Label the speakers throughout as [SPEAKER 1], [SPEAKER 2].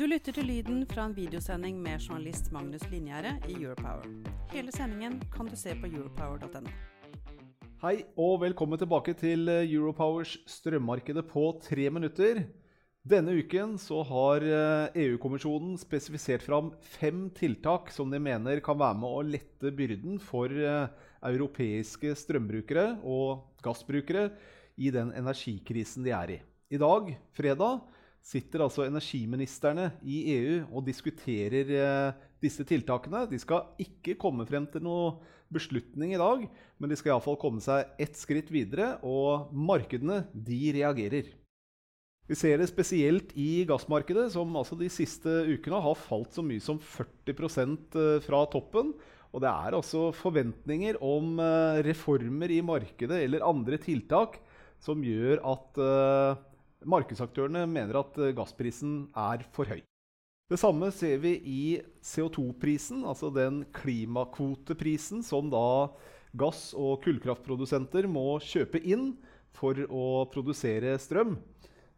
[SPEAKER 1] Du lytter til lyden fra en videosending med journalist Magnus Linjære i Europower. Hele sendingen kan du se på europower.no.
[SPEAKER 2] Hei og velkommen tilbake til eh, Europowers strømmarkedet på tre minutter. Denne uken så har eh, EU-kommisjonen spesifisert fram fem tiltak som de mener kan være med å lette byrden for eh, europeiske strømbrukere og gassbrukere i den energikrisen de er i. I dag, fredag, sitter altså energiministerne i EU og diskuterer eh, disse tiltakene. De skal ikke komme frem til noe beslutning i dag, men de skal iallfall komme seg ett skritt videre, og markedene de reagerer. Vi ser det spesielt i gassmarkedet, som altså de siste ukene har falt så mye som 40% fra toppen. Og det er altså forventninger om eh, reformer i markedet eller andre tiltak som gjør at uh, Markedsaktørene mener at eh, gassprisen er for høy. Det samme ser vi i CO2-prisen, altså den klimakvoteprisen som da gass- og kullkraftprodusenter må kjøpe inn for å produsere strøm.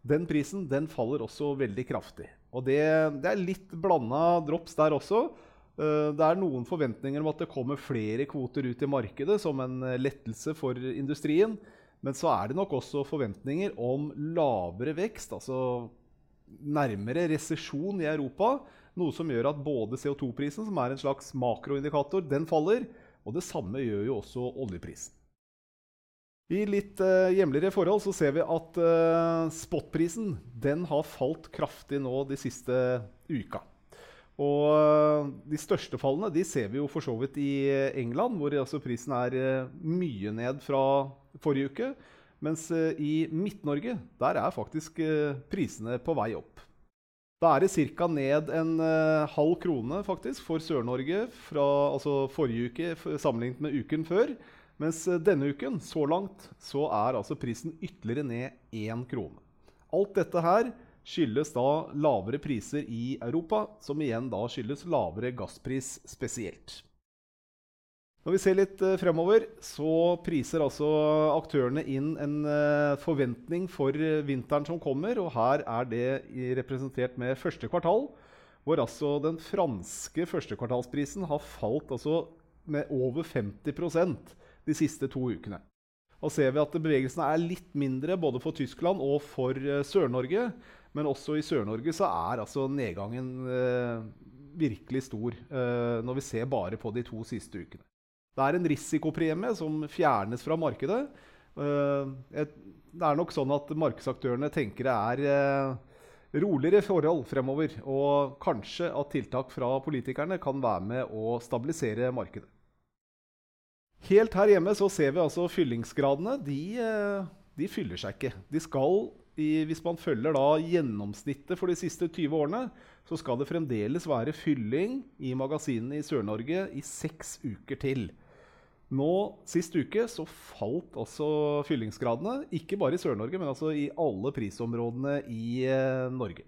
[SPEAKER 2] Den prisen den faller også veldig kraftig. Og det, det er litt blanda drops der også. Eh, det er noen forventninger om at det kommer flere kvoter ut i markedet som en lettelse for industrien. Men så er det nok også forventninger om lavere vekst, altså nærmere resesjon i Europa. Noe som gjør at både CO2-prisen, som er en slags makroindikator, den faller. Og det samme gjør jo også oljeprisen. I litt uh, hjemligere forhold så ser vi at uh, spotprisen den har falt kraftig nå de siste uka. Og de største fallene de ser vi jo for så vidt i England, hvor altså, prisen er mye ned fra forrige uke. Mens eh, i Midt-Norge der er faktisk eh, prisene på vei opp. Da er det ca. ned en halv krone faktisk for Sør-Norge fra altså forrige uke sammenlignet med uken før. Mens denne uken, så langt, så er altså prisen ytterligere ned én krone. Alt dette her skyldes da lavere priser i Europa, som igjen da skyldes lavere gasspris spesielt. Når vi ser litt uh, fremover, så priser altså aktørene inn en uh, forventning for uh, vinteren som kommer. Og her er det representert med første kvartal, hvor altså den franske førstekvartalsprisen har falt altså med over 50% de siste to ukene. Da ser vi at bevegelsene er litt mindre både for Tyskland og for Sør-Norge. Men også i Sør-Norge så er altså nedgangen virkelig stor når vi ser bare på de to siste ukene. Det er en risikopremie som fjernes fra markedet. Eh, det er nok sånn at markedsaktørene tenker det er eh, roligere forhold fremover. Og kanskje at tiltak fra politikerne kan være med å stabilisere markedet. Helt her hjemme så ser vi altså fyllingsgradene. De, eh, de fyller seg ikke. De skal, hvis man følger da gjennomsnittet for de siste 20 årene, så skal det fremdeles være fylling i magasinene i Sør-Norge i seks uker til. Nå, Sist uke så falt også fyllingsgradene. Ikke bare i Sør-Norge, men altså i alle prisområdene i eh, Norge.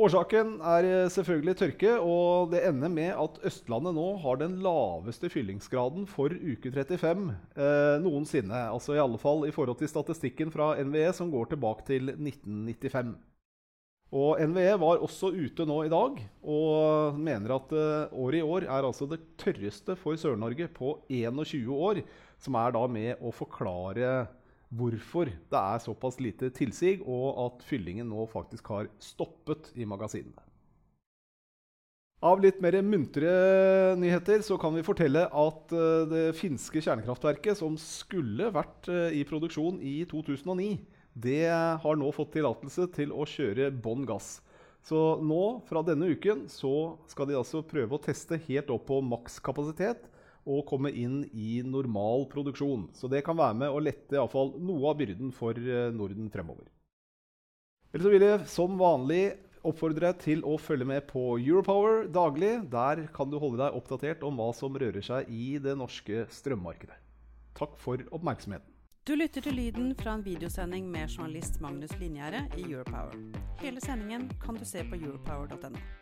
[SPEAKER 2] Årsaken er eh, selvfølgelig tørke, og det ender med at Østlandet nå har den laveste fyllingsgraden for uke 35 eh, noensinne. Altså i alle fall i forhold til statistikken fra NVE som går tilbake til 1995. Og NVE var også ute nå i dag og mener at eh, året i år er altså det tørreste for Sør-Norge på 21 år. Som er da med å forklare hvorfor det er såpass lite tilsig, og at fyllingen nå faktisk har stoppet i magasinene. Av litt mer muntre nyheter så kan vi fortelle at uh, det finske kjernekraftverket, som skulle vært uh, i produksjon i 2009, det har nå fått tillatelse til å kjøre bånn gass. Så nå, fra denne uken, så skal de altså prøve å teste helt opp på makskapasitet og komme inn i normal produksjon. Så det kan være med å lette i fall, noe av byrden for eh, Norden fremover. Eller så vil jeg som vanlig oppfordre deg til å følge med på Europower daglig. Der kan du holde deg oppdatert om hva som rører seg i det norske strømmarkedet. Takk for oppmerksomheten.
[SPEAKER 1] Du lytter til lyden fra en videosending med journalist Magnus Linjære i Europower. Hele sendingen kan du se på europower.no.